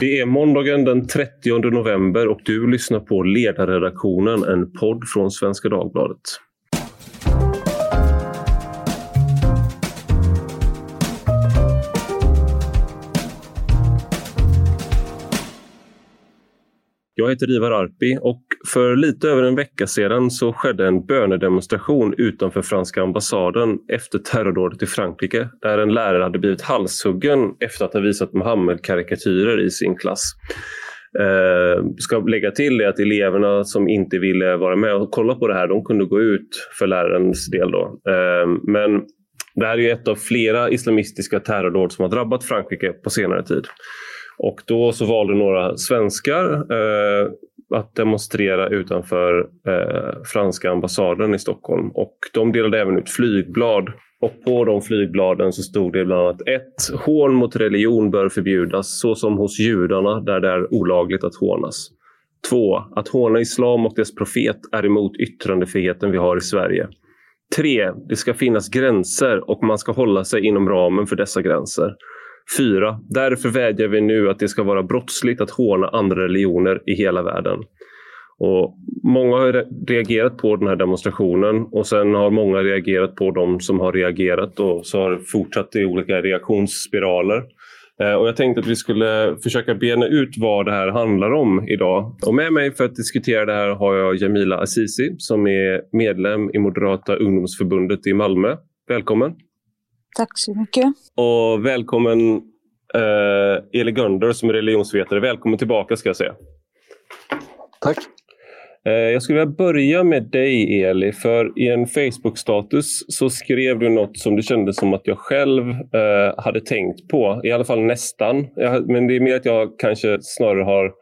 Det är måndagen den 30 november och du lyssnar på Ledarredaktionen, en podd från Svenska Dagbladet. Jag heter Ivar Arpi och för lite över en vecka sedan så skedde en bönedemonstration utanför franska ambassaden efter terrordådet i Frankrike där en lärare hade blivit halshuggen efter att ha visat Muhammed-karikatyrer i sin klass. Eh, ska lägga till det att eleverna som inte ville vara med och kolla på det här, de kunde gå ut för lärarens del. Då. Eh, men det här är ett av flera islamistiska terrordåd som har drabbat Frankrike på senare tid. Och då så valde några svenskar eh, att demonstrera utanför eh, franska ambassaden i Stockholm. Och de delade även ut flygblad. Och på de flygbladen så stod det bland annat ett Hån mot religion bör förbjudas, såsom hos judarna där det är olagligt att hånas. Två, Att håna islam och dess profet är emot yttrandefriheten vi har i Sverige. Tre, Det ska finnas gränser och man ska hålla sig inom ramen för dessa gränser. 4. därför vädjar vi nu att det ska vara brottsligt att håna andra religioner i hela världen. Och många har reagerat på den här demonstrationen och sen har många reagerat på de som har reagerat och så har det fortsatt i olika reaktionsspiraler. Eh, och jag tänkte att vi skulle försöka bena ut vad det här handlar om idag. Och med mig för att diskutera det här har jag Jamila Azizi som är medlem i Moderata ungdomsförbundet i Malmö. Välkommen! Tack så mycket. Och välkommen eh, Eli Gunder som är religionsvetare. Välkommen tillbaka ska jag säga. Tack. Eh, jag skulle vilja börja med dig Eli, för i en Facebook-status så skrev du något som det kändes som att jag själv eh, hade tänkt på, i alla fall nästan. Jag, men det är mer att jag kanske snarare har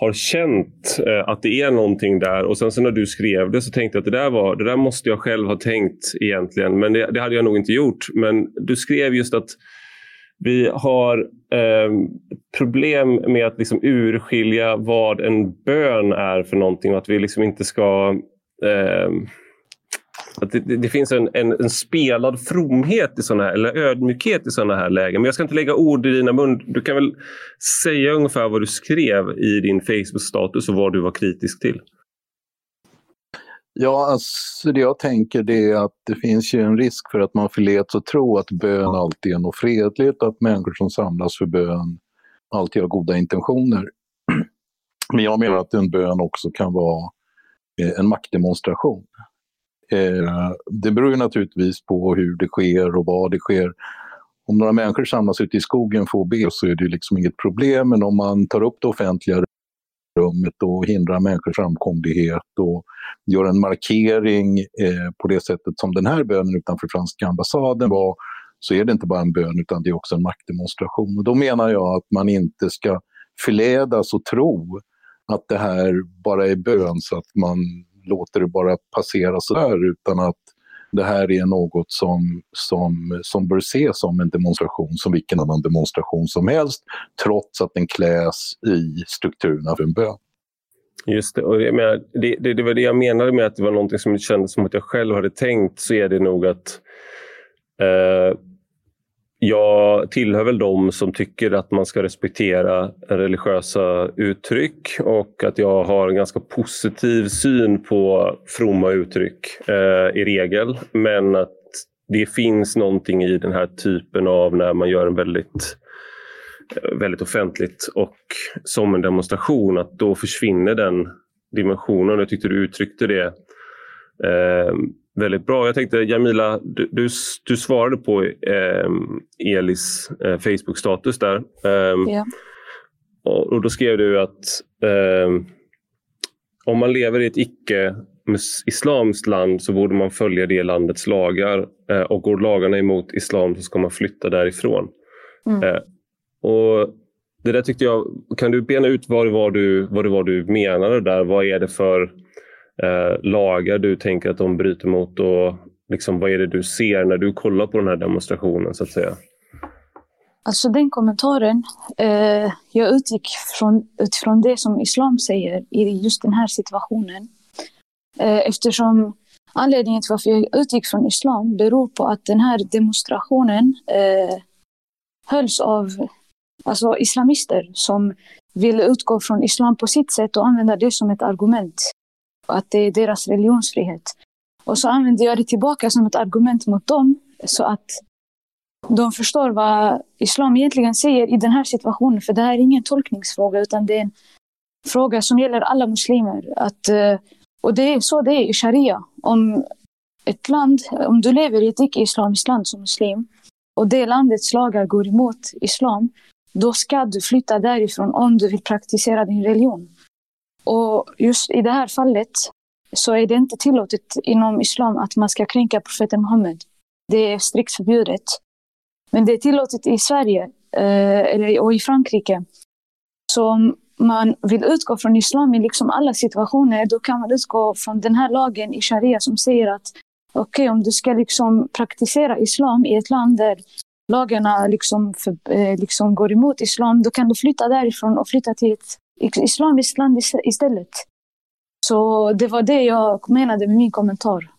har känt eh, att det är någonting där och sen så när du skrev det så tänkte jag att det där, var, det där måste jag själv ha tänkt egentligen men det, det hade jag nog inte gjort. Men du skrev just att vi har eh, problem med att liksom urskilja vad en bön är för någonting och att vi liksom inte ska eh, att det, det, finns en, en, en, spelad fromhet i såna här, eller ödmjukhet i sådana här lägen. Men jag ska inte lägga ord i dina mun. Du kan väl säga ungefär vad du skrev i din Facebook-status och vad du var kritisk till? Ja, alltså det jag tänker det är att det finns ju en risk för att man förleds att tro att bön alltid är något fredligt, att människor som samlas för bön alltid har goda intentioner. Men jag menar att en bön också kan vara eh, en maktdemonstration. Eh, det beror ju naturligtvis på hur det sker och vad det sker. Om några människor samlas ute i skogen för att be så är det liksom inget problem, men om man tar upp det offentliga rummet och hindrar människors framkomlighet och gör en markering eh, på det sättet som den här bönen utanför franska ambassaden var, så är det inte bara en bön utan det är också en maktdemonstration. Och då menar jag att man inte ska förledas och tro att det här bara är bön så att man låter det bara passera sådär utan att det här är något som, som, som bör ses som en demonstration som vilken annan demonstration som helst trots att den kläs i strukturerna för en bön. Just det, och jag menar, det, det, det var det jag menade med att det var någonting som kändes som att jag själv hade tänkt så är det nog att eh, jag tillhör väl de som tycker att man ska respektera religiösa uttryck och att jag har en ganska positiv syn på fromma uttryck eh, i regel. Men att det finns någonting i den här typen av när man gör en väldigt eh, väldigt offentligt och som en demonstration, att då försvinner den dimensionen. Jag tyckte du uttryckte det eh, Väldigt bra. Jag tänkte Jamila, du, du, du svarade på eh, Elis eh, Facebook-status där. Eh, ja. och, och, då skrev du att ehm, om man lever i ett icke islamskt land så borde man följa det landets lagar. Eh, och går lagarna emot islam så ska man flytta därifrån. Mm. Eh, och det där tyckte jag, kan du bena ut vad det var du, vad det var du menade där? Vad är det för eh, lagar du tänker att de bryter mot och liksom, vad är det du ser när du kollar på den här demonstrationen så att säga? Alltså den kommentaren, eh, jag utgick från, utifrån det som islam säger i just den här situationen. Eh, eftersom anledningen till varför jag utgick från islam beror på att den här demonstrationen eh, hölls av alltså islamister som vill utgå från islam på sitt sätt och använda det som ett argument. Att det är deras religionsfrihet. Och så använder jag det tillbaka som ett argument mot dem så att de förstår vad islam egentligen säger i den här situationen. För det här är ingen tolkningsfråga utan det är en fråga som gäller alla muslimer. Att, eh, och det är så det är i sharia. Om ett land, om du lever i ett icke-islamiskt land som muslim och det landets lagar går emot islam, då ska du flytta därifrån om du vill praktisera din religion. Och just i det här fallet så är det inte tillåtet inom islam att man ska kränka profeten Muhammed. Det är strikt förbjudet. Men det är tillåtet i Sverige eh, och i Frankrike. Så om man vill utgå från islam i liksom alla situationer, då kan man utgå från den här lagen i sharia som säger att okej, okay, om du ska liksom praktisera islam i ett land där lagarna liksom, för, eh, liksom går emot islam, då kan du flytta därifrån och flytta till ett islamiskt land istället. Så det var det jag menade med min kommentar.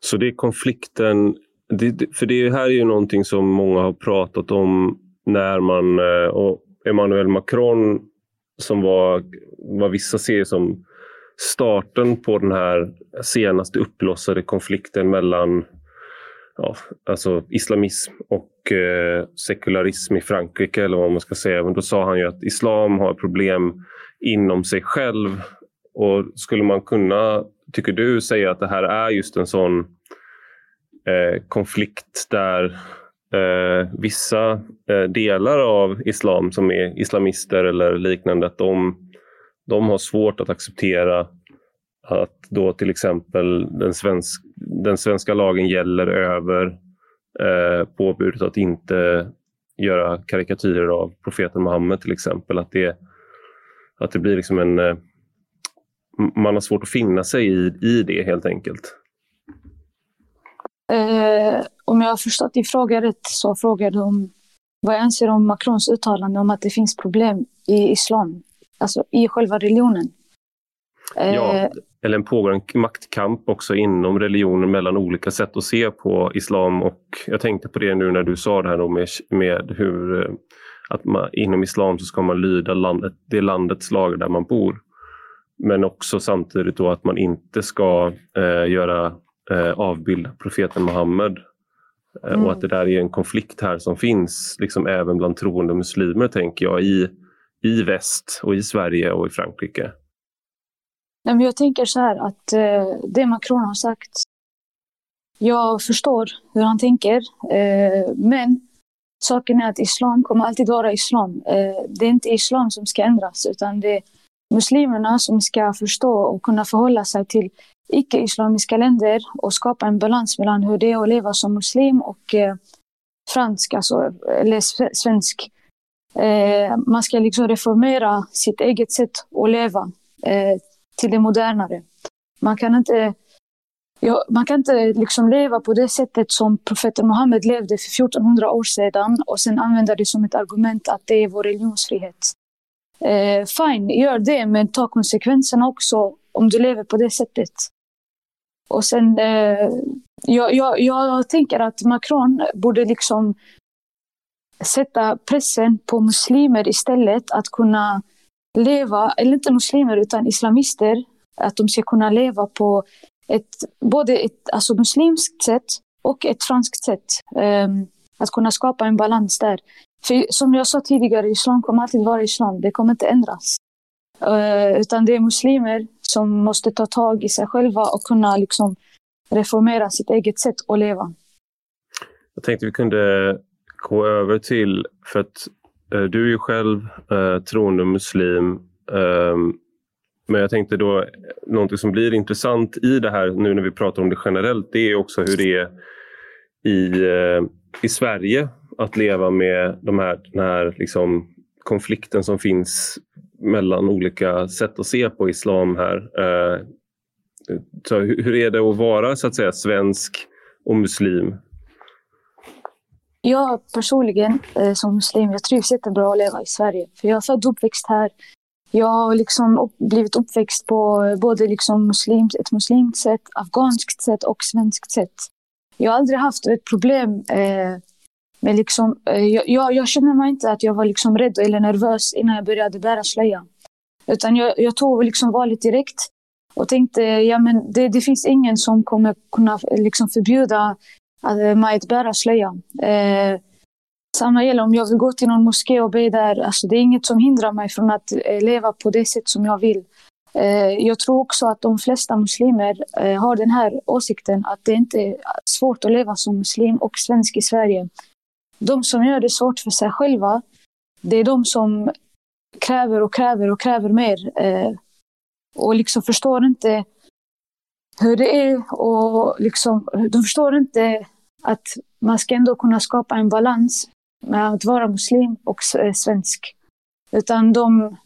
Så det är konflikten, det, för det här är ju någonting som många har pratat om när man, eh, och Emmanuel Macron som var vad vissa ser som starten på den här senaste uppblossade konflikten mellan ja, alltså islamism och eh, sekularism i Frankrike eller vad man ska säga. Men då sa han ju att islam har problem inom sig själv. Och skulle man kunna, tycker du, säga att det här är just en sån eh, konflikt där eh, vissa eh, delar av islam som är islamister eller liknande, att de, de har svårt att acceptera att då till exempel den, svensk, den svenska lagen gäller över eh, påbudet att inte göra karikatyrer av profeten Muhammed till exempel. Att det, att det blir liksom en... Eh, man har svårt att finna sig i, i det helt enkelt. Eh, om jag har förstått din fråga rätt så frågar du om vad jag anser om Macrons uttalande om att det finns problem i islam, alltså i själva religionen. Ja, eh, eller en pågående maktkamp också inom religionen mellan olika sätt att se på islam. Och jag tänkte på det nu när du sa det här med, med hur eh, att man, inom islam så ska man lyda landet, det landets lagar där man bor. Men också samtidigt då att man inte ska eh, göra eh, avbilda profeten Muhammed. Eh, mm. Och att det där är en konflikt här som finns liksom även bland troende muslimer tänker jag i, i väst och i Sverige och i Frankrike. Jag tänker så här att eh, det Macron har sagt, jag förstår hur han tänker, eh, men saken är att islam kommer alltid vara islam. Eh, det är inte islam som ska ändras, utan det är muslimerna som ska förstå och kunna förhålla sig till icke-islamiska länder och skapa en balans mellan hur det är att leva som muslim och eh, fransk, alltså, eller svensk. Eh, man ska liksom reformera sitt eget sätt att leva eh, till det modernare. Man kan inte, ja, man kan inte liksom leva på det sättet som profeten Muhammed levde för 1400 år sedan och sen använda det som ett argument att det är vår religionsfrihet. Eh, fine, gör det, men ta konsekvenserna också om du lever på det sättet. Och sen, eh, jag, jag, jag tänker att Macron borde liksom sätta pressen på muslimer istället att kunna leva, eller inte muslimer utan islamister, att de ska kunna leva på ett, både ett alltså muslimskt sätt och ett franskt sätt. Um, att kunna skapa en balans där. För som jag sa tidigare, islam kommer alltid vara islam. Det kommer inte ändras. Uh, utan det är muslimer som måste ta tag i sig själva och kunna liksom reformera sitt eget sätt att leva. Jag tänkte vi kunde gå över till, för att Eh, du är ju själv eh, troende muslim. Eh, men jag tänkte då, någonting som blir intressant i det här nu när vi pratar om det generellt, det är också hur det är i, eh, i Sverige att leva med de här, den här liksom, konflikten som finns mellan olika sätt att se på islam här. Eh, så hur är det att vara så att säga svensk och muslim? Jag personligen eh, som muslim, jag trivs jättebra att leva i Sverige. För jag är född och uppväxt här. Jag har liksom blivit uppväxt på både liksom muslim, ett muslimskt sätt, afghanskt sätt och svenskt sätt. Jag har aldrig haft ett problem eh, med liksom, eh, jag, jag känner mig inte att jag var liksom rädd eller nervös innan jag började bära slöja. Utan jag, jag tog liksom valet direkt och tänkte ja, men det, det finns ingen som kommer kunna liksom förbjuda att man att bära slöja. Eh, samma gäller om jag vill gå till någon moské och be där. Alltså, det är inget som hindrar mig från att eh, leva på det sätt som jag vill. Eh, jag tror också att de flesta muslimer eh, har den här åsikten att det inte är svårt att leva som muslim och svensk i Sverige. De som gör det svårt för sig själva, det är de som kräver och kräver och kräver mer. Eh, och liksom förstår inte hur det är och liksom, de förstår inte att man ska ändå kunna skapa en balans med att vara muslim och eh, svensk. Utan de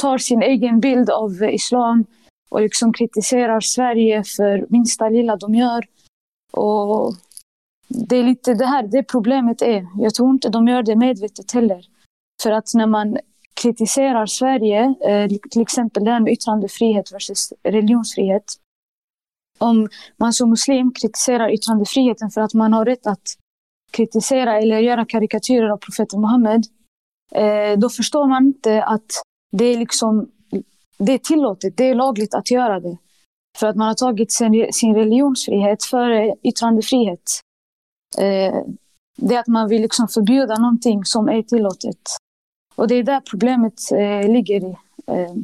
tar sin egen bild av islam och liksom kritiserar Sverige för minsta lilla de gör. Och det är lite det här det problemet är. Jag tror inte de gör det medvetet heller. För att när man kritiserar Sverige, eh, till exempel det här med yttrandefrihet versus religionsfrihet. Om man som muslim kritiserar yttrandefriheten för att man har rätt att kritisera eller göra karikatyrer av profeten Muhammed, eh, då förstår man inte att det är, liksom, det är tillåtet, det är lagligt att göra det. För att man har tagit sin, sin religionsfrihet före yttrandefrihet. Eh, det är att man vill liksom förbjuda någonting som är tillåtet. Och det är där problemet eh, ligger i. Eh,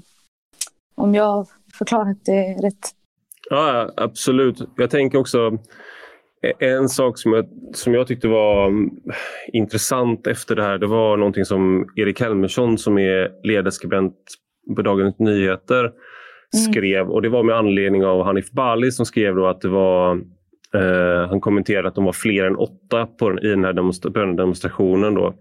om jag förklarat det rätt. Ja, absolut. Jag tänker också en sak som jag, som jag tyckte var mm, intressant efter det här, det var någonting som Erik Helmersson som är ledarskribent på Dagens Nyheter mm. skrev. Och det var med anledning av Hanif Bali som skrev då att det var eh, han kommenterade att de var fler än åtta på, i den här demonstra demonstrationen. Då.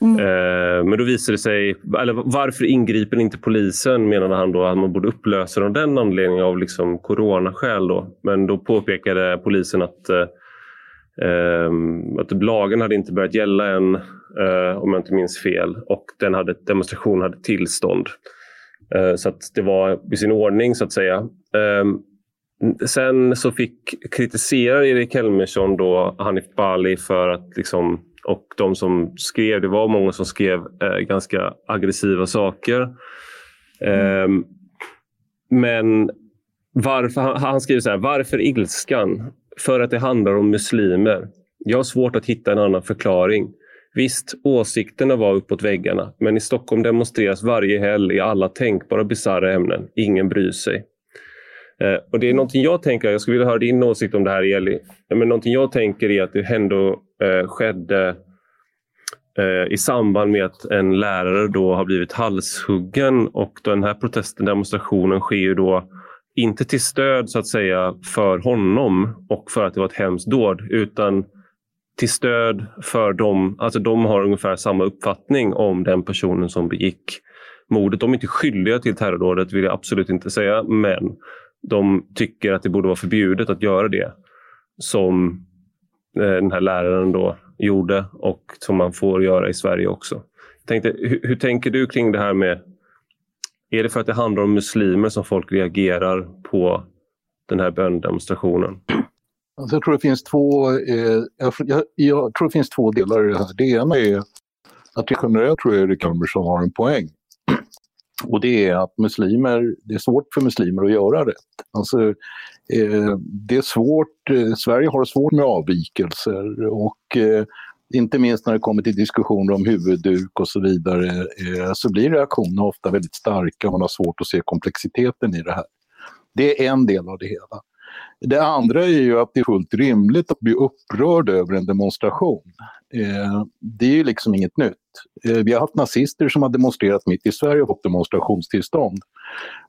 Mm. Eh, men då visade det sig, eller varför ingriper inte polisen menade han då att man borde upplösa av den anledningen av liksom coronaskäl. Då. Men då påpekade polisen att, eh, ehm, att lagen hade inte börjat gälla än eh, om jag inte minns fel och den hade, demonstrationen hade tillstånd. Eh, så att det var i sin ordning så att säga. Ehm, Sen så fick kritisera Erik Helmersson då Hanif Bali för att liksom och de som skrev, det var många som skrev eh, ganska aggressiva saker. Eh, men varför, han, han skriver så här, varför ilskan? För att det handlar om muslimer. Jag har svårt att hitta en annan förklaring. Visst, åsikterna var uppåt väggarna, men i Stockholm demonstreras varje helg i alla tänkbara bisarra ämnen. Ingen bryr sig. Eh, och det är någonting jag tänker, jag skulle vilja höra din åsikt om det här Eli. Men någonting jag tänker är att det ändå eh, skedde eh, i samband med att en lärare då har blivit halshuggen och den här protesten, demonstrationen sker ju då inte till stöd så att säga för honom och för att det var ett hemskt dåd utan till stöd för dem, alltså de har ungefär samma uppfattning om den personen som begick mordet. De är inte skyldiga till terrordådet vill jag absolut inte säga men de tycker att det borde vara förbjudet att göra det som eh, den här läraren då gjorde och som man får göra i Sverige också. Jag tänkte, hur, hur tänker du kring det här med... Är det för att det handlar om muslimer som folk reagerar på den här böndemonstrationen? Alltså jag, tror det finns två, eh, jag, jag, jag, tror det finns två delar i det här. Det ena är att det generellt tror jag Erik Andersson har en poäng. Och det är att muslimer, det är svårt för muslimer att göra rätt. Alltså, eh, det är svårt, eh, Sverige har svårt med avvikelser och eh, inte minst när det kommer till diskussioner om huvudduk och så vidare eh, så blir reaktionerna ofta väldigt starka och man har svårt att se komplexiteten i det här. Det är en del av det hela. Det andra är ju att det är fullt rimligt att bli upprörd över en demonstration. Eh, det är ju liksom inget nytt. Eh, vi har haft nazister som har demonstrerat mitt i Sverige och fått demonstrationstillstånd.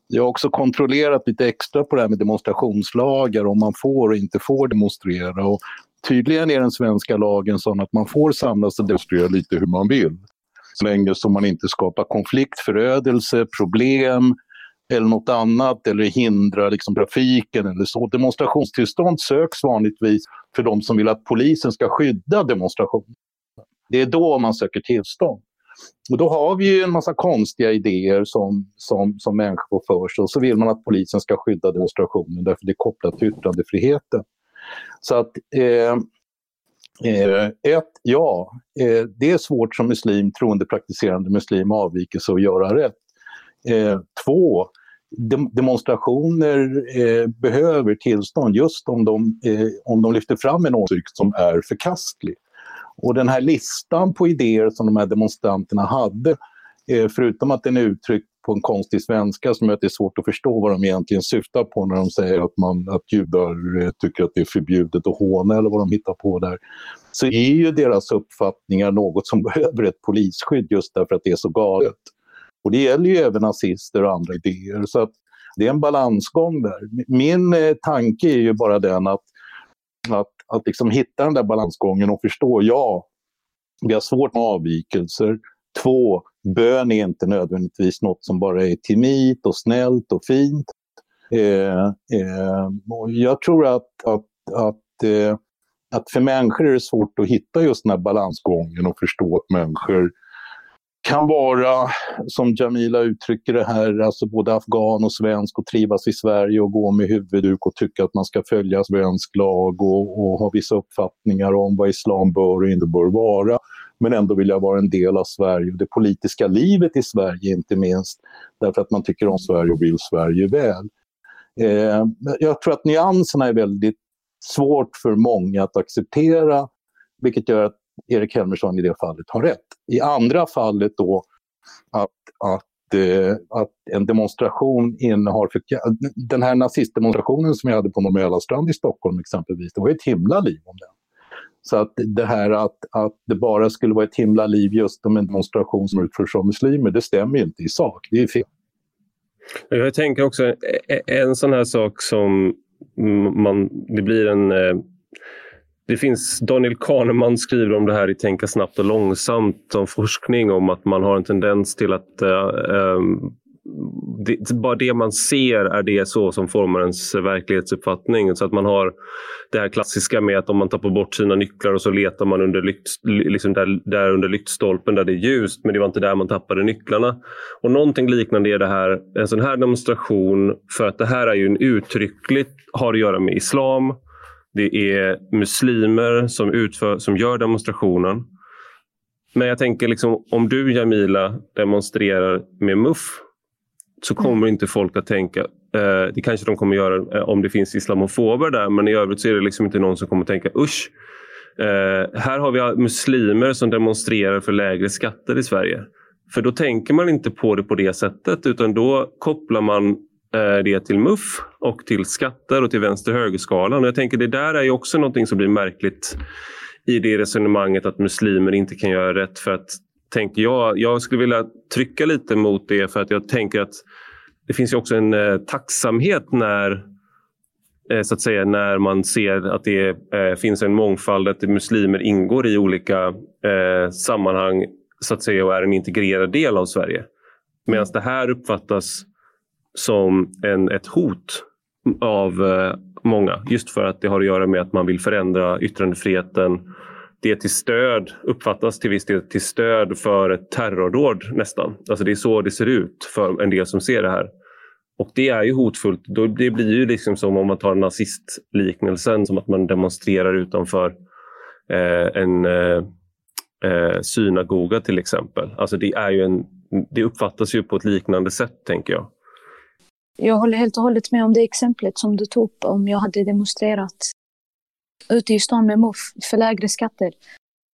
Jag har också kontrollerat lite extra på det här med demonstrationslagar, om man får och inte får demonstrera. Och tydligen är den svenska lagen sån att man får samlas och demonstrera lite hur man vill. Så länge som man inte skapar konflikt, förödelse, problem, eller något annat eller hindra liksom, trafiken eller så. Demonstrationstillstånd söks vanligtvis för de som vill att polisen ska skydda demonstrationen. Det är då man söker tillstånd. Och då har vi ju en massa konstiga idéer som, som, som människor får för sig och så vill man att polisen ska skydda demonstrationen därför det är kopplat till yttrandefriheten. Så att eh, Eh, ett, ja, eh, det är svårt som muslim, troende, praktiserande muslim, avvikelse och göra rätt. Eh, två, de, demonstrationer eh, behöver tillstånd just om de, eh, om de lyfter fram en åsikt som är förkastlig. Och den här listan på idéer som de här demonstranterna hade, eh, förutom att den är uttryckt på en konstig svenska som gör att det är svårt att förstå vad de egentligen syftar på när de säger att, man, att judar eh, tycker att det är förbjudet att håna eller vad de hittar på där. Så är ju deras uppfattningar något som behöver ett polisskydd just därför att det är så galet. Och det gäller ju även nazister och andra idéer. Så att det är en balansgång där. Min eh, tanke är ju bara den att, att, att liksom hitta den där balansgången och förstå, ja, vi har svårt med avvikelser. Två, bön är inte nödvändigtvis något som bara är timit och snällt och fint. Eh, eh, och jag tror att, att, att, eh, att för människor är det svårt att hitta just den här balansgången och förstå att människor kan vara, som Jamila uttrycker det här, alltså både afghan och svensk och trivas i Sverige och gå med huvudduk och tycka att man ska följa svensk lag och, och ha vissa uppfattningar om vad islam bör och inte bör vara men ändå vilja vara en del av Sverige och det politiska livet i Sverige inte minst, därför att man tycker om Sverige och vill Sverige väl. Eh, jag tror att nyanserna är väldigt svårt för många att acceptera, vilket gör att Erik Helmersson i det fallet har rätt. I andra fallet då att, att, eh, att en demonstration innehar... För, den här nazistdemonstrationen som jag hade på Norr i Stockholm exempelvis, det var ett himla liv om den. Så att det här att, att det bara skulle vara ett himla liv just om en demonstration som utförs av muslimer, det stämmer ju inte i sak. Det är fel. Jag tänker också e- e- en sån här sak som man, det blir en eh, det finns, Daniel Kahneman skriver om det här i Tänka snabbt och långsamt om forskning om att man har en tendens till att äh, det, bara det man ser är det så som formar ens verklighetsuppfattning. Så att man har det här klassiska med att om man tappar bort sina nycklar och så letar man under, lykt, liksom där, där under lyktstolpen där det är ljust, men det var inte där man tappade nycklarna. Och någonting liknande är det här, en sån här demonstration, för att det här är ju en uttryckligt, har att göra med islam, det är muslimer som, utför, som gör demonstrationen. Men jag tänker liksom, om du Jamila demonstrerar med muff så kommer mm. inte folk att tänka, eh, det kanske de kommer göra eh, om det finns islamofober där, men i övrigt så är det liksom inte någon som kommer tänka usch. Eh, här har vi muslimer som demonstrerar för lägre skatter i Sverige. För då tänker man inte på det på det sättet utan då kopplar man Eh, det till MUF och till skatter och till vänster-högerskalan. Jag tänker det där är ju också någonting som blir märkligt i det resonemanget att muslimer inte kan göra rätt för att tänker jag. Jag skulle vilja trycka lite mot det för att jag tänker att det finns ju också en eh, tacksamhet när eh, så att säga när man ser att det eh, finns en mångfald, att muslimer ingår i olika eh, sammanhang så att säga och är en integrerad del av Sverige. Medan det här uppfattas som en, ett hot av eh, många just för att det har att göra med att man vill förändra yttrandefriheten det är till stöd, uppfattas till viss del till stöd för ett terrordåd nästan. Alltså det är så det ser ut för en del som ser det här. Och det är ju hotfullt. Det blir ju liksom som om man tar nazistliknelsen, som att man demonstrerar utanför eh, en eh, eh, synagoga till exempel. Alltså det, är ju en, det uppfattas ju på ett liknande sätt, tänker jag. Jag håller helt och hållet med om det exemplet som du tog upp om jag hade demonstrerat ute i stan med MUF för lägre skatter.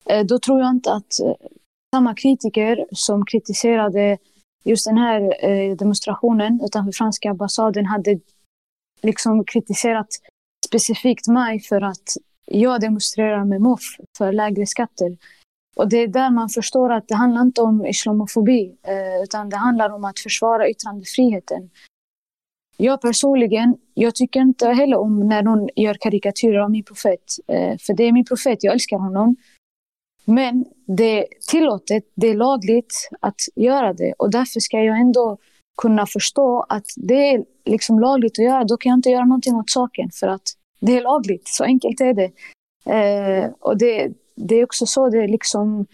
Eh, då tror jag inte att eh, samma kritiker som kritiserade just den här eh, demonstrationen utanför franska ambassaden hade liksom kritiserat specifikt mig för att jag demonstrerar med MUF för lägre skatter. Och det är där man förstår att det handlar inte om islamofobi, utan det handlar om att försvara yttrandefriheten. Jag personligen, jag tycker inte heller om när någon gör karikatyrer av min profet. Eh, för det är min profet, jag älskar honom. Men det är tillåtet, det är lagligt att göra det. Och därför ska jag ändå kunna förstå att det är liksom lagligt att göra. Då kan jag inte göra någonting åt saken för att det är lagligt. Så enkelt är det. Eh, och det, det är också så det är liksom...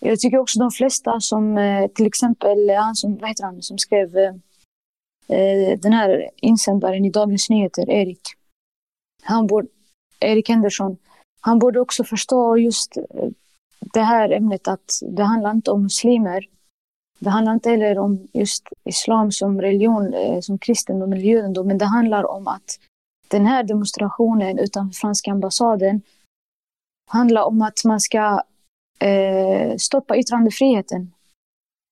Jag tycker också de flesta som eh, till exempel han som, vad heter han, som skrev eh, Eh, den här insändaren i Dagens Nyheter, Erik. Han borde, Erik Henderson. han borde också förstå just eh, det här ämnet att det handlar inte om muslimer. Det handlar inte heller om just islam som religion, eh, som kristendom eller judendom, men det handlar om att den här demonstrationen utanför franska ambassaden handlar om att man ska eh, stoppa yttrandefriheten.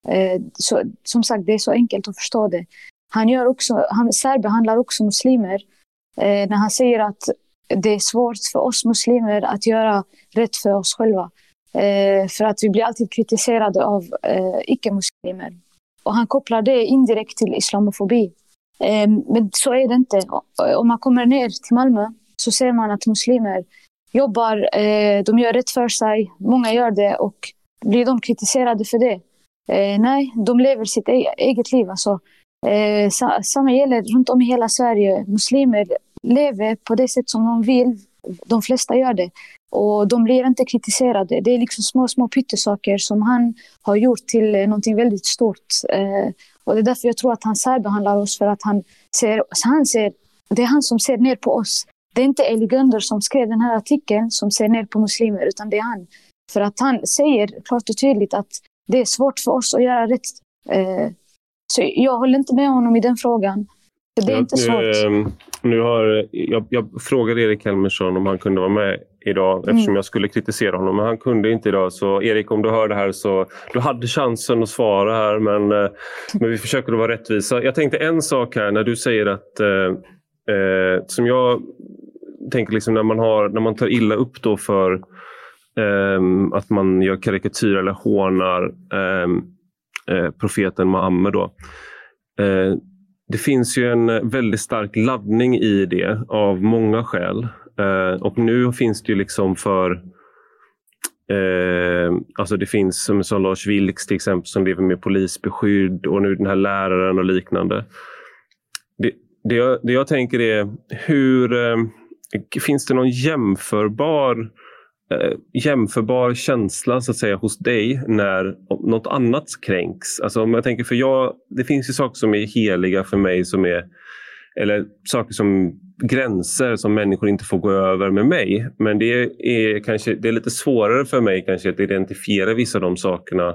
Eh, så, som sagt, det är så enkelt att förstå det. Han, gör också, han särbehandlar också muslimer eh, när han säger att det är svårt för oss muslimer att göra rätt för oss själva. Eh, för att vi blir alltid kritiserade av eh, icke-muslimer. Och han kopplar det indirekt till islamofobi. Eh, men så är det inte. Om man kommer ner till Malmö så ser man att muslimer jobbar, eh, de gör rätt för sig, många gör det och blir de kritiserade för det? Eh, nej, de lever sitt e eget liv. Alltså, eh, samma gäller runt om i hela Sverige. Muslimer lever på det sätt som de vill. De flesta gör det. Och de blir inte kritiserade. Det är liksom små, små pyttesaker som han har gjort till eh, någonting väldigt stort. Eh, och det är därför jag tror att han särbehandlar oss för att han ser, han ser, det är han som ser ner på oss. Det är inte Eli Gunder som skrev den här artikeln som ser ner på muslimer, utan det är han. För att han säger klart och tydligt att det är svårt för oss att göra rätt. Eh, så jag håller inte med honom i den frågan. Det är ja, inte svårt. Nu, nu har, jag, jag frågade Erik Helmersson om han kunde vara med idag eftersom mm. jag skulle kritisera honom. Men han kunde inte idag. Så Erik, om du hör det här så du hade chansen att svara här men, eh, men vi försöker att vara rättvisa. Jag tänkte en sak här när du säger att eh, eh, som jag tänker liksom när man, har, när man tar illa upp då för eh, att man gör karikatyr eller hånar ehm, eh, profeten Muhammed. Då. Eh, det finns ju en eh, väldigt stark laddning i det av många skäl. Eh, och nu finns det ju liksom för eh, alltså det finns som, som Lars Vilks till exempel som lever med polisbeskydd och nu den här läraren och liknande. Det, det, jag, det jag tänker är hur eh, finns det någon jämförbar eh, Eh, jämförbar känsla så att säga hos dig när något annat kränks? Alltså om jag tänker för jag, det finns ju saker som är heliga för mig som är eller saker som gränser som människor inte får gå över med mig. Men det är, kanske, det är lite svårare för mig kanske att identifiera vissa av de sakerna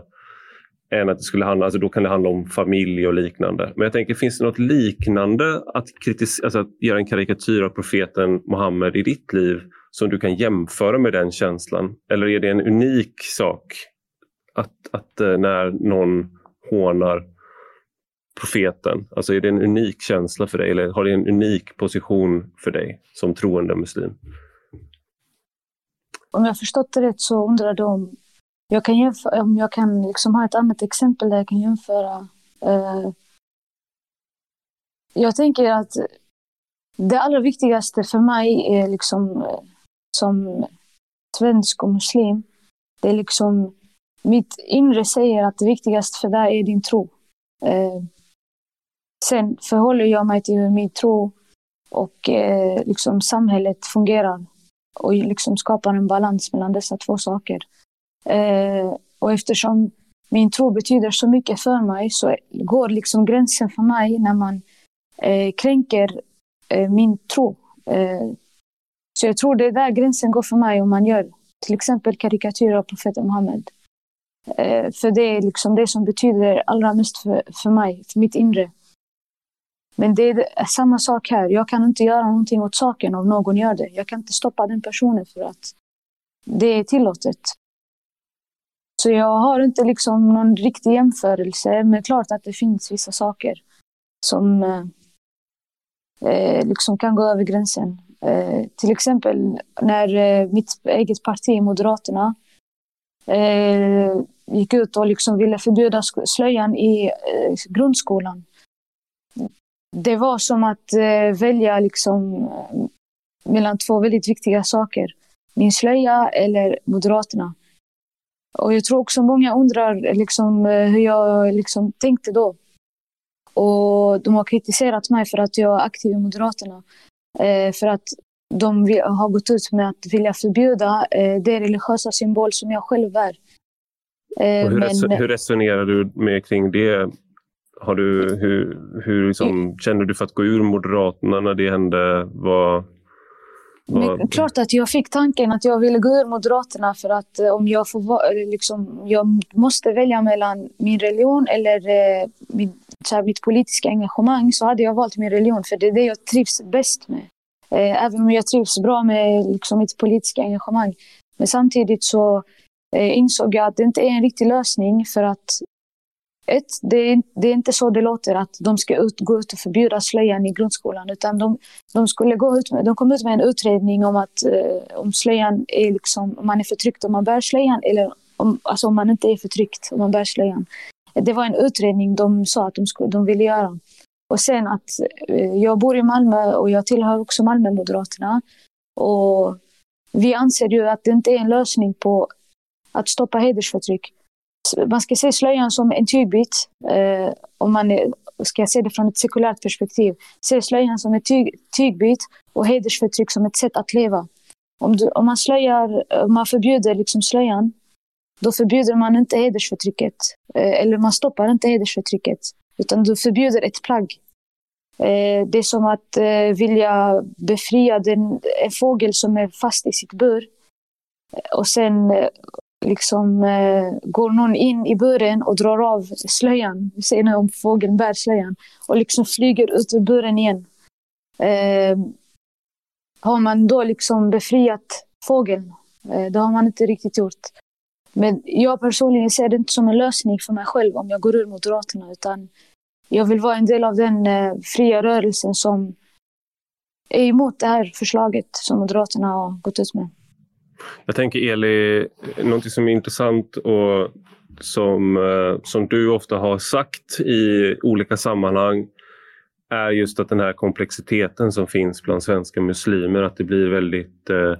än att det skulle handla, alltså då kan det handla om familj och liknande. Men jag tänker, finns det något liknande att, kritis- alltså att göra en karikatyr av profeten Muhammed i ditt liv som du kan jämföra med den känslan? Eller är det en unik sak att, att eh, när någon hånar profeten? Alltså är det en unik känsla för dig eller har det en unik position för dig som troende muslim? Om jag förstått det rätt så undrar du om jag kan, jämföra, om jag kan liksom ha ett annat exempel där jag kan jämföra. Eh, jag tänker att det allra viktigaste för mig är liksom eh, som svensk och muslim. Det är liksom mitt inre säger att det viktigaste för dig är din tro. Eh, Sen förhåller jag mig till hur min tro och eh, liksom samhället fungerar och liksom skapar en balans mellan dessa två saker. Eh, och eftersom min tro betyder så mycket för mig så går liksom gränsen för mig när man eh, kränker eh, min tro. Eh, så jag tror det är där gränsen går för mig om man gör till exempel karikatyrer av profeten Muhammed. Eh, för det är liksom det som betyder allra mest för, för mig, för mitt inre. Men det är samma sak här. Jag kan inte göra någonting åt saken om någon gör det. Jag kan inte stoppa den personen för att det är tillåtet. Så jag har inte liksom någon riktig jämförelse, men klart att det finns vissa saker som eh, eh liksom kan gå över gränsen. Eh, till exempel när eh, mitt eget parti, Moderaterna, eh, gick ut och liksom ville förbjuda slöjan i eh, grundskolan det var som att eh, välja liksom, eh, mellan två väldigt viktiga saker. Min slöja eller Moderaterna. Och jag tror också många undrar liksom, eh, hur jag liksom, tänkte då. Och de har kritiserat mig för att jag är aktiv i Moderaterna. Eh, för att de har gått ut med att vilja förbjuda eh, det religiösa symbol som jag själv är. Eh, hur, men... hur resonerar du med kring det har du, hur hur liksom, känner du för att gå ur Moderaterna när det hände? Vad... Men klart att jag fick tanken att jag ville gå ur Moderaterna för att eh, om jag får liksom, jag måste välja mellan min religion eller eh, min, här, mitt politiska engagemang så hade jag valt min religion för det är det jag trivs bäst med. Eh, även om jag trivs bra med liksom, mitt politiska engagemang. Men samtidigt så insåg jag att det inte är en riktig lösning för att ett, det är, det är inte så det låter att de ska ut, gå ut och förbjuda slöjan i grundskolan. Utan de, de, skulle gå ut med, de kom ut med en utredning om att eh, om slöjan är liksom, om man är förtryckt om man bär slöjan eller om, alltså om man inte är förtryckt om man bär slöjan. Det var en utredning de sa att de, skulle, de ville göra. Och sen att eh, jag bor i Malmö och jag tillhör också Malmö-moderaterna. Och vi anser ju att det inte är en lösning på att stoppa hedersförtryck man ska se slöjan som en tygbit. Eh, om man är, ska se det från ett sekulärt perspektiv. Se slöjan som en tyg, tygbit och hedersförtryck som ett sätt att leva. Om, du, om man, slöjar, om man förbjuder liksom slöjan, då förbjuder man inte hedersförtrycket. Eh, eller man stoppar inte hedersförtrycket. Utan du förbjuder ett plagg. Eh, det är som att eh, vilja befria den, en fågel som är fast i sitt bur. Och sen eh, liksom eh, går någon in i buren och drar av slöjan, vi säger nu om fågeln bär slöjan, och liksom flyger ut ur buren igen. Eh, har man då liksom befriat fågeln? Eh, det har man inte riktigt gjort. Men jag personligen ser det inte som en lösning för mig själv om jag går ur Moderaterna, utan jag vill vara en del av den eh, fria rörelsen som är emot det här förslaget som Moderaterna har gått ut med. Jag tänker Eli, någonting som är intressant och som, eh, som du ofta har sagt i olika sammanhang är just att den här komplexiteten som finns bland svenska muslimer, att det blir väldigt eh,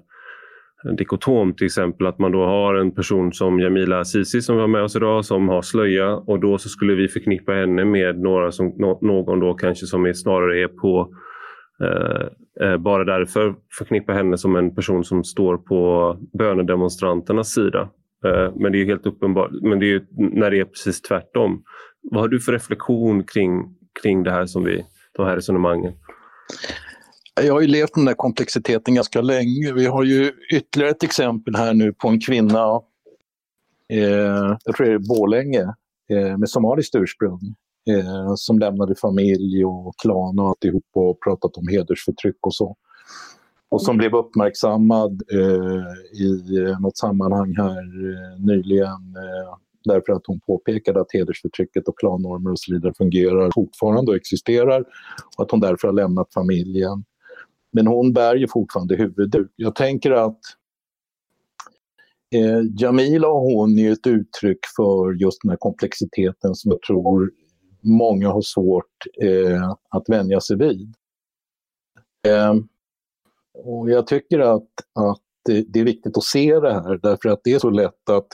dikotomt till exempel att man då har en person som Jamila Sisi som var med oss idag som har slöja. Och då så skulle vi förknippa henne med några som, någon då kanske som är snarare är på eh, Eh, eh, bara därför förknippa henne som en person som står på bönedemonstranternas sida. Eh, men det är helt uppenbart, men det är när det är precis tvärtom. Vad har du för reflektion kring, kring det här som vi, de här resonemangen? Jag har ju levt den där komplexiteten ganska länge. Vi har ju ytterligare ett exempel här nu på en kvinna, eh, jag tror det är Bålänge, eh, med somaliskt ursprung eh, som lämnade familj och klan och alltihop och pratat om hedersförtryck och så. Och som blev uppmärksammad eh, i något sammanhang här eh, nyligen eh, därför att hon påpekade att hedersförtrycket och klannormer och så vidare fungerar fortfarande och existerar och att hon därför har lämnat familjen. Men hon bär ju fortfarande huvudduk. Jag tänker att eh, Jamila och hon är ett uttryck för just den här komplexiteten som jag tror många har svårt eh, att vänja sig vid. Eh, och jag tycker att, att det är viktigt att se det här därför att det är så lätt att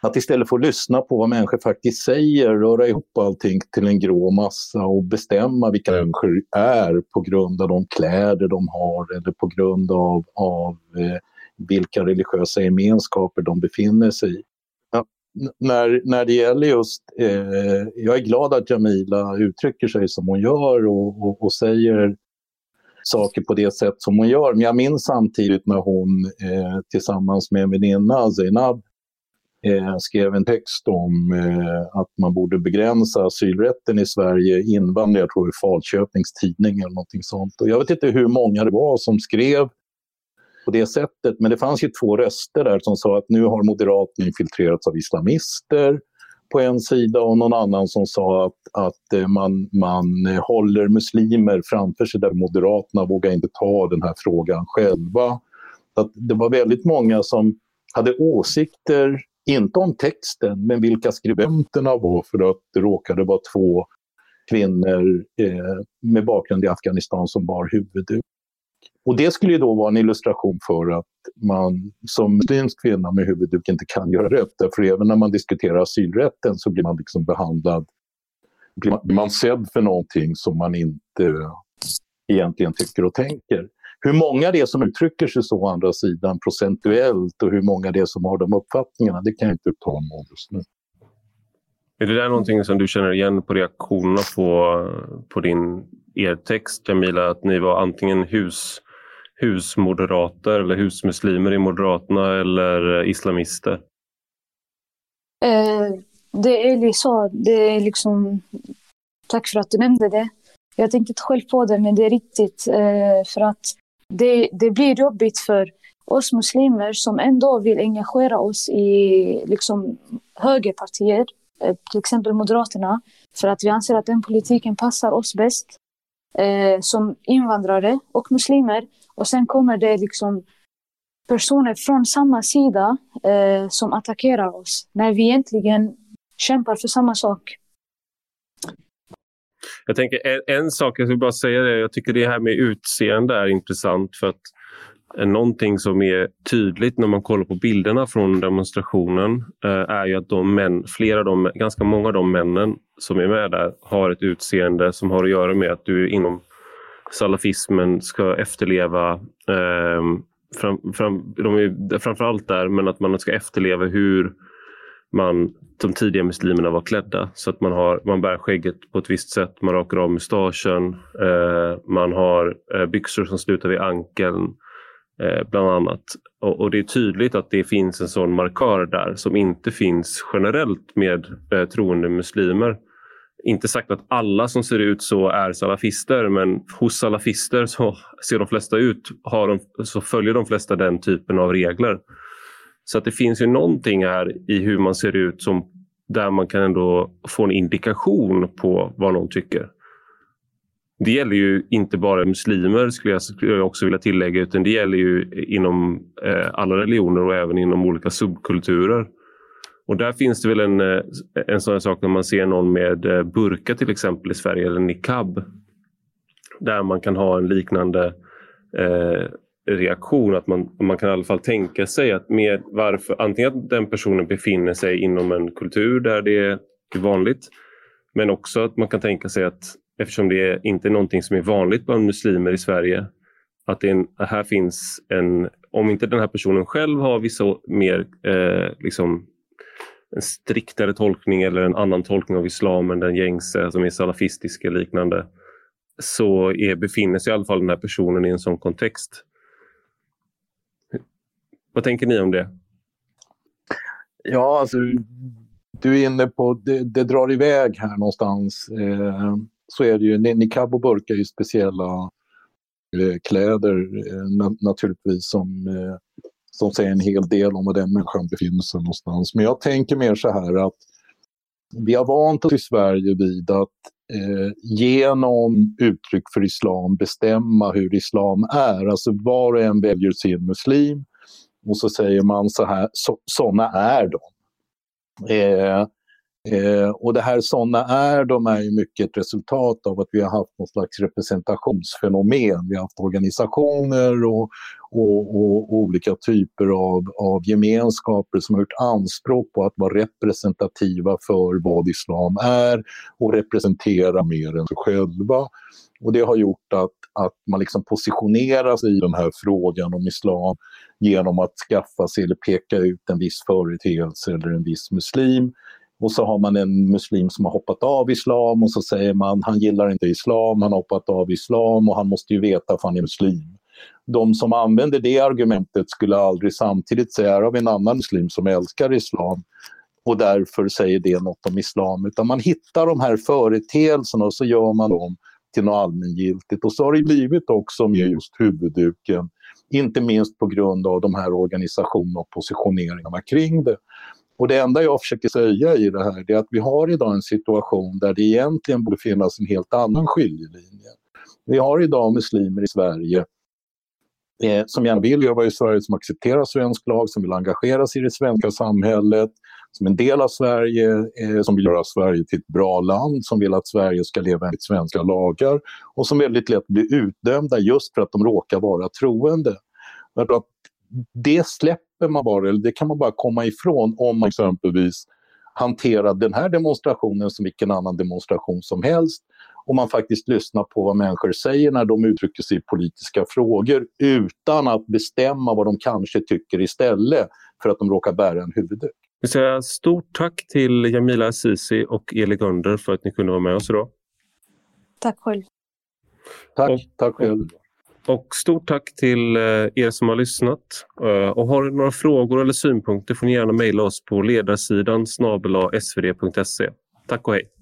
att istället för att lyssna på vad människor faktiskt säger, röra ihop allting till en grå massa och bestämma vilka människor är på grund av de kläder de har eller på grund av, av eh, vilka religiösa gemenskaper de befinner sig i när, när det gäller just, eh, jag är glad att Jamila uttrycker sig som hon gör och, och, och, säger saker på det sätt som hon gör. Men jag minns samtidigt när hon eh, tillsammans med en väninna, Zainab, eh, skrev en text om eh, att man borde begränsa asylrätten i Sverige, invandring, jag tror det är Falköpings tidning eller någonting sånt. Och jag vet inte hur många det var som skrev på det sättet. Men det fanns ju två röster där som sa att nu har Moderaterna infiltrerats av islamister på en sida och någon annan som sa att, att eh, man, man eh, håller muslimer framför sig där Moderaterna vågar inte ta den här frågan själva. Att det var väldigt många som hade åsikter, inte om texten, men vilka skribenterna var för att det råkade vara två kvinnor eh, med bakgrund i Afghanistan som bar huvudduk. Och det skulle ju då vara en illustration för att man som muslimsk kvinna med huvudduk inte kan göra rätt. För även när man diskuterar asylrätten så blir man liksom behandlad, blir man, blir man sedd för någonting som man inte egentligen tycker och tänker. Hur många det är som uttrycker sig så å andra sidan procentuellt och hur många det är som har de uppfattningarna, det kan jag inte uttala mig om just nu. Är det där någonting som du känner igen på reaktionerna på, på din er text, Camilla, att ni var antingen hus husmoderater eller husmuslimer i Moderaterna eller islamister? Eh, det Eli liksom, sa, det är liksom... Tack för att du nämnde det. Jag tänkte inte själv på det, men det är riktigt. Eh, för att det, det blir jobbigt för oss muslimer som ändå vill engagera oss i liksom, högerpartier, eh, till exempel Moderaterna, för att vi anser att den politiken passar oss bäst eh, som invandrare och muslimer. Och sen kommer det liksom personer från samma sida eh, som attackerar oss när vi egentligen kämpar för samma sak. Jag tänker en, en sak, jag vill bara säga det, jag tycker det här med utseende är intressant för att eh, Någonting som är tydligt när man kollar på bilderna från demonstrationen eh, är ju att de män, flera av de, ganska många av de männen som är med där har ett utseende som har att göra med att du är inom salafismen ska efterleva eh, fram, fram, de är framförallt där, men att man ska efterleva hur man, de tidiga muslimerna var klädda. Så att man, har, man bär skägget på ett visst sätt, man rakar av mustaschen, eh, man har eh, byxor som slutar vid ankeln eh, bland annat. Och, och, det är tydligt att det finns en sån markör där som inte finns generellt med eh, troende muslimer. Inte sagt att alla som ser ut så är salafister men hos salafister så ser de flesta ut, har de, så följer de flesta den typen av regler. Så att det finns ju någonting här i hur man ser ut som där man kan ändå få en indikation på vad någon tycker. Det gäller ju inte bara muslimer skulle jag, också vilja tillägga utan det gäller ju inom eh, alla religioner och även inom olika subkulturer. Och där finns det väl en, eh, en sån sak när man ser någon med eh, burka till exempel i Sverige eller niqab. Där man kan ha en liknande eh, reaktion. Att man, man kan i alla fall tänka sig att med varför, antingen att den personen befinner sig inom en kultur där det är vanligt. Men också att man kan tänka sig att eftersom det inte är någonting som är vanligt bland muslimer i Sverige. Att det en, här finns en, om inte den här personen själv har vissa mer eh, liksom en striktare tolkning eller en annan tolkning av islam än den gängse som är salafistisk eller liknande så är, befinner sig i alla fall den här personen i en sån kontext. Vad tänker ni om det? Ja, alltså du är inne på, det, det drar iväg här någonstans. Eh, så är det ju, niqab och burka är ju speciella eh, kläder eh, na, naturligtvis som, eh, som säger en hel del om var den människan befinner sig någonstans. Men jag tänker mer så här att vi har vant oss i Sverige vid att eh, genom uttryck för islam bestämma hur islam är. Alltså var och en väljer sin muslim och så säger man så här, så, såna är de. Eh, Eh, och det här sådana är de är ju mycket ett resultat av att vi har haft något slags representationsfenomen. Vi har haft organisationer och, och, och, och olika typer av, av gemenskaper som har gjort anspråk på att vara representativa för vad islam är och representera mer än sig själva. Och det har gjort att, att man liksom positionerar sig i den här frågan om islam genom att skaffa sig eller peka ut en viss företeelse eller en viss muslim och så har man en muslim som har hoppat av islam och så säger man han gillar inte islam, han har hoppat av islam och han måste ju veta att han är muslim. De som använder det argumentet skulle aldrig samtidigt säga här har vi en annan muslim som älskar islam och därför säger det något om islam. Utan man hittar de här företeelserna och så gör man dem till något allmängiltigt. Och så har det blivit också med just huvudduken. Inte minst på grund av de här organisationerna och positioneringarna kring det. Och det enda jag försöker säga i det här är att vi har idag en situation där det egentligen borde finnas en helt annan skiljelinje. Vi har idag muslimer i Sverige eh, som gärna vill jobba i Sverige, som accepterar svensk lag, som vill engagera sig i det svenska samhället, som en del av Sverige, eh, som vill göra Sverige till ett bra land, som vill att Sverige ska leva enligt svenska lagar och som väldigt lätt blir utdömda just för att de råkar vara troende. Att det släpper släpper man bara, eller det kan man bara komma ifrån om man exempelvis hanterar den här demonstrationen som vilken annan demonstration som helst och man faktiskt lyssnar på vad människor säger när de uttrycker sig i politiska frågor utan att bestämma vad de kanske tycker istället för att de råkar bära en huvudduk. Vi säger stort tack till Jamila Sisi och Eli Gunder för att ni kunde vara med oss idag. Tack själv. Tack, och, tack själv. Och stort tack till eh, er som har lyssnat. Eh, och har ni några frågor eller synpunkter får ni gärna mejla oss på ledarsidan snabel svd.se. Tack och hej!